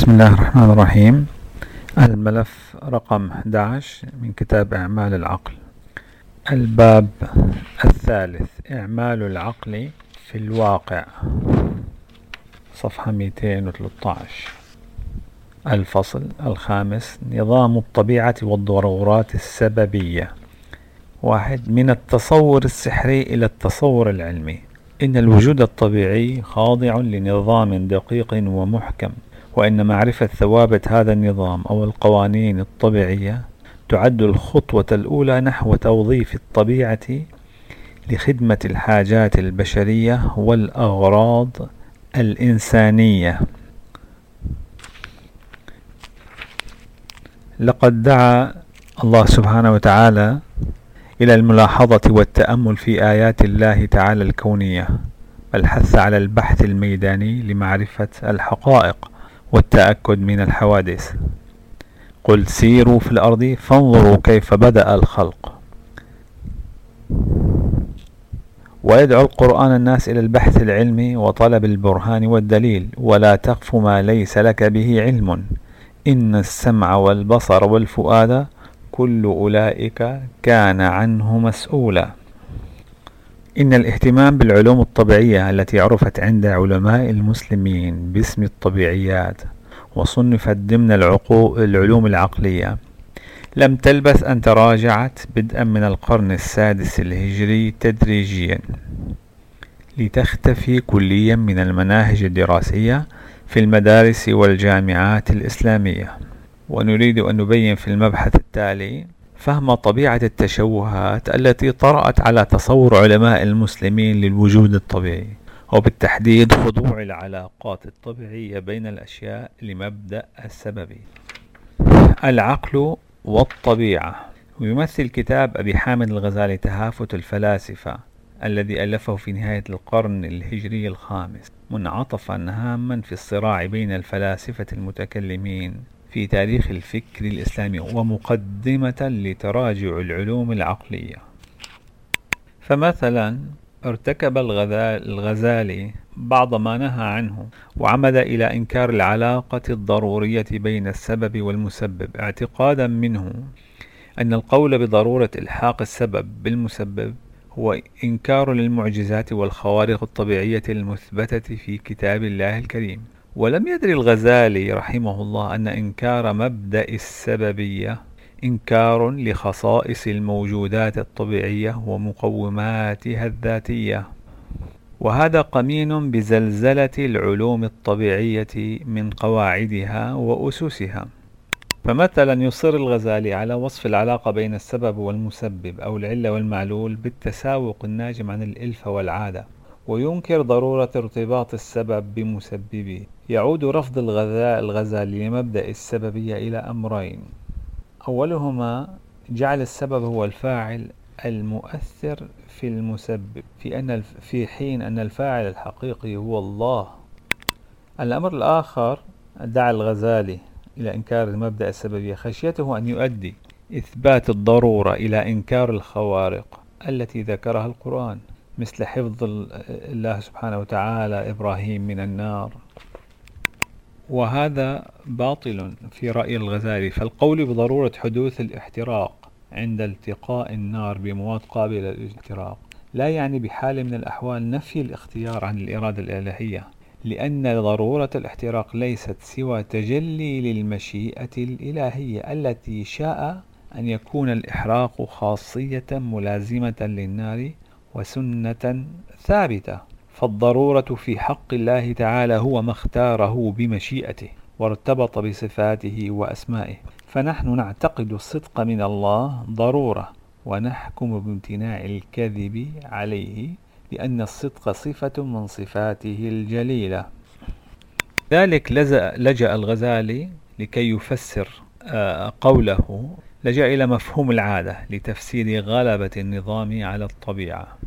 بسم الله الرحمن الرحيم الملف رقم 11 من كتاب إعمال العقل الباب الثالث إعمال العقل في الواقع صفحة 213 الفصل الخامس نظام الطبيعة والضرورات السببية واحد من التصور السحري إلى التصور العلمي إن الوجود الطبيعي خاضع لنظام دقيق ومحكم وإن معرفة ثوابت هذا النظام أو القوانين الطبيعية تعد الخطوة الأولى نحو توظيف الطبيعة لخدمة الحاجات البشرية والأغراض الإنسانية. لقد دعا الله سبحانه وتعالى إلى الملاحظة والتأمل في آيات الله تعالى الكونية الحث على البحث الميداني لمعرفة الحقائق والتأكد من الحوادث. قل سيروا في الأرض فانظروا كيف بدأ الخلق. ويدعو القرآن الناس إلى البحث العلمي وطلب البرهان والدليل ولا تقف ما ليس لك به علم. إن السمع والبصر والفؤاد كل أولئك كان عنه مسؤولا. إن الاهتمام بالعلوم الطبيعية التي عرفت عند علماء المسلمين باسم الطبيعيات وصنفت ضمن العلوم العقلية لم تلبث أن تراجعت بدءا من القرن السادس الهجري تدريجيا لتختفي كليا من المناهج الدراسية في المدارس والجامعات الإسلامية. ونريد أن نبين في المبحث التالي فهم طبيعة التشوهات التي طرأت على تصور علماء المسلمين للوجود الطبيعي وبالتحديد خضوع العلاقات الطبيعية بين الأشياء لمبدأ السببي العقل والطبيعة. ويمثل كتاب أبي حامد الغزالي تهافت الفلاسفة الذي ألفه في نهاية القرن الهجري الخامس منعطفا هاما في الصراع بين الفلاسفة المتكلمين. في تاريخ الفكر الإسلامي ومقدمة لتراجع العلوم العقلية. فمثلا ارتكب الغزالي بعض ما نهى عنه وعمد إلى إنكار العلاقة الضرورية بين السبب والمسبب. اعتقادا منه أن القول بضرورة إلحاق السبب بالمسبب هو إنكار للمعجزات والخوارق الطبيعية المثبتة في كتاب الله الكريم. ولم يدري الغزالي رحمه الله أن إنكار مبدأ السببية إنكار لخصائص الموجودات الطبيعية ومقوماتها الذاتية. وهذا قمين بزلزلة العلوم الطبيعية من قواعدها وأسسها. فمثلا يصر الغزالي على وصف العلاقة بين السبب والمسبب أو العلة والمعلول بالتساوق الناجم عن الإلفة والعادة. وينكر ضرورة ارتباط السبب بمسببه. يعود رفض الغزالي لمبدأ السببية إلى أمرين. أولهما جعل السبب هو الفاعل المؤثر في المسبب في أن في حين أن الفاعل الحقيقي هو الله. الأمر الآخر دعا الغزالي إلى إنكار مبدأ السببية. خشيته أن يؤدي إثبات الضرورة إلى إنكار الخوارق التي ذكرها القرآن. مثل حفظ الله سبحانه وتعالى إبراهيم من النار. وهذا باطل في رأي الغزالي. فالقول بضرورة حدوث الاحتراق عند التقاء النار بمواد قابلة للاحتراق لا يعني بحال من الأحوال نفي الاختيار عن الإرادة الإلهية لأن ضرورة الاحتراق ليست سوى تجلي للمشيئة الإلهية التي شاء أن يكون الإحراق خاصية ملازمة للنار وسنة ثابتة فالضرورة في حق الله تعالى هو ما اختاره بمشيئته وارتبط بصفاته وأسمائه. فنحن نعتقد الصدق من الله ضرورة ونحكم بامتناع الكذب عليه لأن الصدق صفة من صفاته الجليلة. ذلك لجأ الغزالي لكي يفسر آه، قوله لجأ إلى مفهوم العادة لتفسير غلبة النظام على الطبيعة.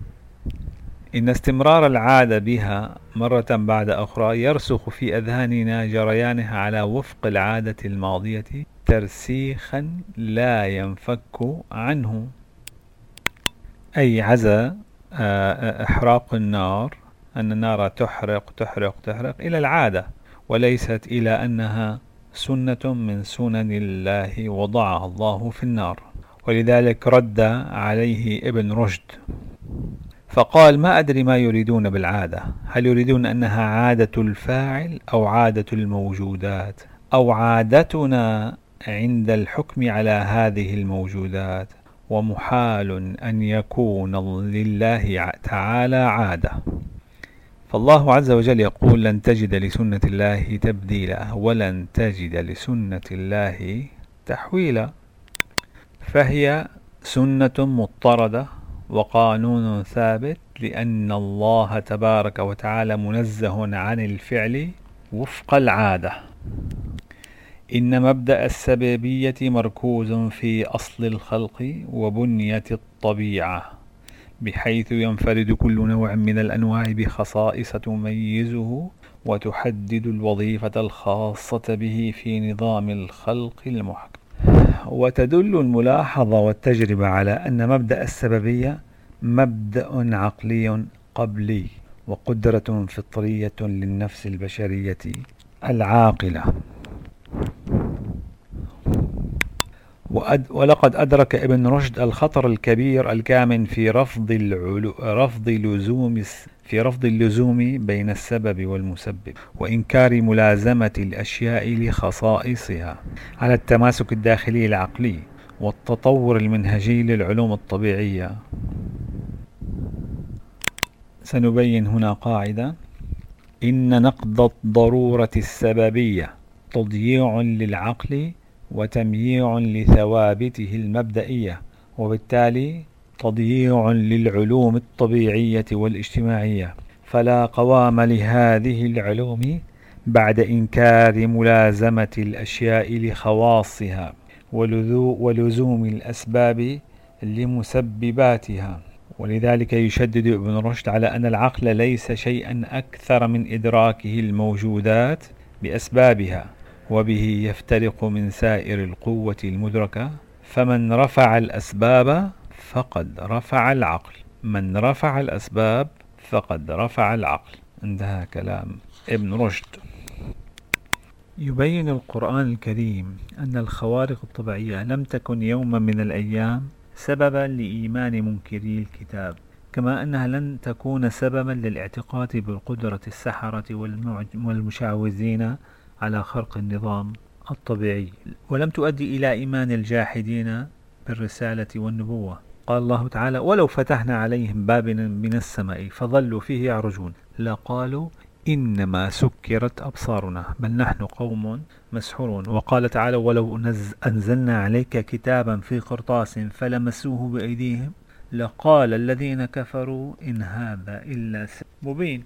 إن استمرار العادة بها مرة بعد أخرى يرسخ في أذهاننا جريانها على وفق العادة الماضية ترسيخا لا ينفك عنه. أي عزا آه، إحراق النار أن النار تحرق تحرق تحرق إلى العادة وليست إلى أنها سنة من سنن الله وضعها الله في النار. ولذلك رد عليه ابن رشد. فقال ما أدري ما يريدون بالعادة. هل يريدون أنها عادة الفاعل أو عادة الموجودات؟ أو عادتنا عند الحكم على هذه الموجودات؟ ومحال أن يكون لله تعالى عادة. فالله عز وجل يقول لن تجد لسنة الله تبديلا ولن تجد لسنة الله تحويلا. فهي سنة مضطردة وقانون ثابت لأن الله تبارك وتعالى منزه عن الفعل وفق العادة. إن مبدأ السببية مركوز في أصل الخلق وبنية الطبيعة بحيث ينفرد كل نوع من الأنواع بخصائص تميزه وتحدد الوظيفة الخاصة به في نظام الخلق المحكم. وتدل الملاحظة والتجربة على أن مبدأ السببية مبدأ عقلي قبلي وقدرة فطرية للنفس البشرية العاقلة. ولقد أدرك ابن رشد الخطر الكبير الكامن في رفض العلو رفض لزوم في رفض اللزوم بين السبب والمسبب وإنكار ملازمة الأشياء لخصائصها على التماسك الداخلي العقلي والتطور المنهجي للعلوم الطبيعية. سنبين هنا قاعدة. إن نقض الضرورة السببية تضييع للعقل وتمييع لثوابته المبدئية وبالتالي تضييع للعلوم الطبيعية والاجتماعية. فلا قوام لهذه العلوم بعد إنكار ملازمة الأشياء لخواصها ولزوم الأسباب لمسبباتها. ولذلك يشدد ابن رشد على أن العقل ليس شيئا أكثر من إدراكه الموجودات بأسبابها. وبه يفترق من سائر القوة المدركة فمن رفع الأسباب فقد رفع العقل. من رفع الأسباب فقد رفع العقل. انتهى كلام ابن رشد. يبين القرآن الكريم أن الخوارق الطبيعية لم تكن يوما من الأيام سببا لإيمان منكري الكتاب كما أنها لن تكون سببا للاعتقاد بالقدرة السحرة والمشعوذين على خرق النظام الطبيعي. ولم تؤدي إلى إيمان الجاحدين بالرسالة والنبوة. قال الله تعالى ولو فتحنا عليهم باب من السماء فظلوا فيه يعرجون لقالوا إنما سكرت أبصارنا بل نحن قوم مسحورون وقال تعالى ولو أنزلنا عليك كتابا في قرطاس فلمسوه بأيديهم لقال الذين كفروا إن هذا إلا مبين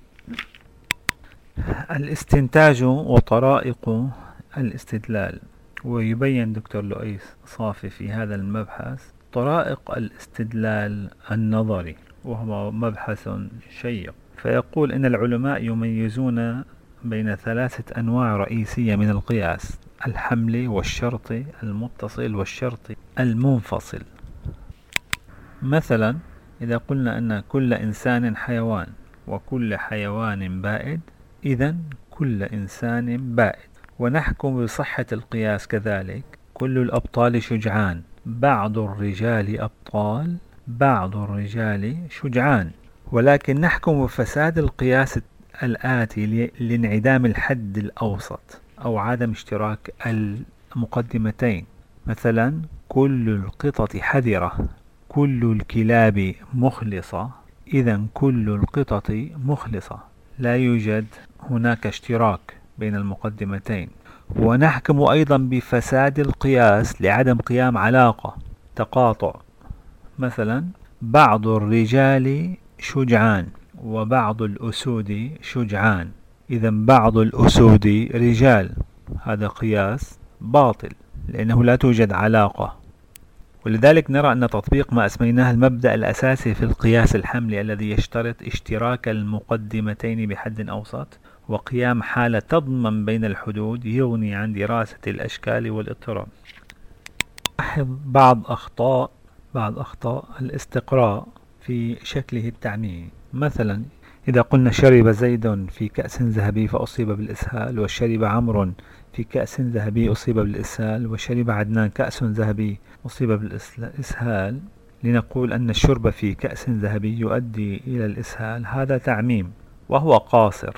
الاستنتاج وطرائق الاستدلال. ويبين دكتور لؤيس صافي في هذا المبحث طرائق الاستدلال النظري وهو مبحث شيق. فيقول إن العلماء يميزون بين ثلاثة أنواع رئيسية من القياس الحمل والشرط المتصل والشرط المنفصل. مثلا إذا قلنا أن كل إنسان حيوان وكل حيوان بائد إذا كل إنسان بائد. ونحكم بصحة القياس كذلك. كل الأبطال شجعان. بعض الرجال أبطال بعض الرجال شجعان. ولكن نحكم بفساد القياس الآتي لانعدام الحد الأوسط أو عدم اشتراك المقدمتين. مثلا كل القطط حذرة. كل الكلاب مخلصة. إذا كل القطط مخلصة. لا يوجد هناك اشتراك بين المقدمتين. ونحكم أيضا بفساد القياس لعدم قيام علاقة تقاطع. مثلا بعض الرجال شجعان وبعض الأسود شجعان. إذا بعض الأسود رجال. هذا قياس باطل لأنه لا توجد علاقة. ولذلك نرى أن تطبيق ما أسميناه المبدأ الأساسي في القياس الحملي الذي يشترط اشتراك المقدمتين بحد أوسط وقيام حالة تضمن بين الحدود يغني عن دراسة الأشكال والإضطراب. لاحظ بعض أخطاء بعض أخطاء الاستقراء في شكله التعميمي مثلا إذا قلنا شرب زيد في كأس ذهبي فأصيب بالإسهال وشرب عمرو في كأس ذهبي أصيب بالإسهال وشرب عدنان كأس ذهبي أصيب بالإسهال. لنقول أن الشرب في كأس ذهبي يؤدي إلى الإسهال. هذا تعميم وهو قاصر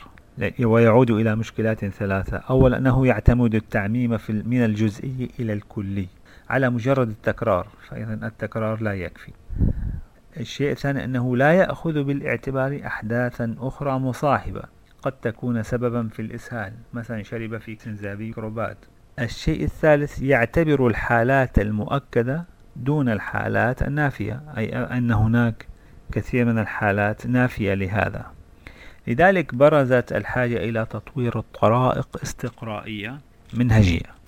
ويعود إلى مشكلات ثلاثة. أولا أنه يعتمد التعميم من الجزئي إلى الكلي. على مجرد التكرار فإذا التكرار لا يكفي. الشيء الثاني أنه لا يأخذ بالإعتبار أحداثا أخرى مصاحبة. قد تكون سببا في الإسهال مثلا شرب في كنزابي كروبات. الشيء الثالث يعتبر الحالات المؤكدة دون الحالات النافية أي أن هناك كثير من الحالات نافية لهذا. لذلك برزت الحاجة إلى تطوير الطرائق استقرائية منهجية.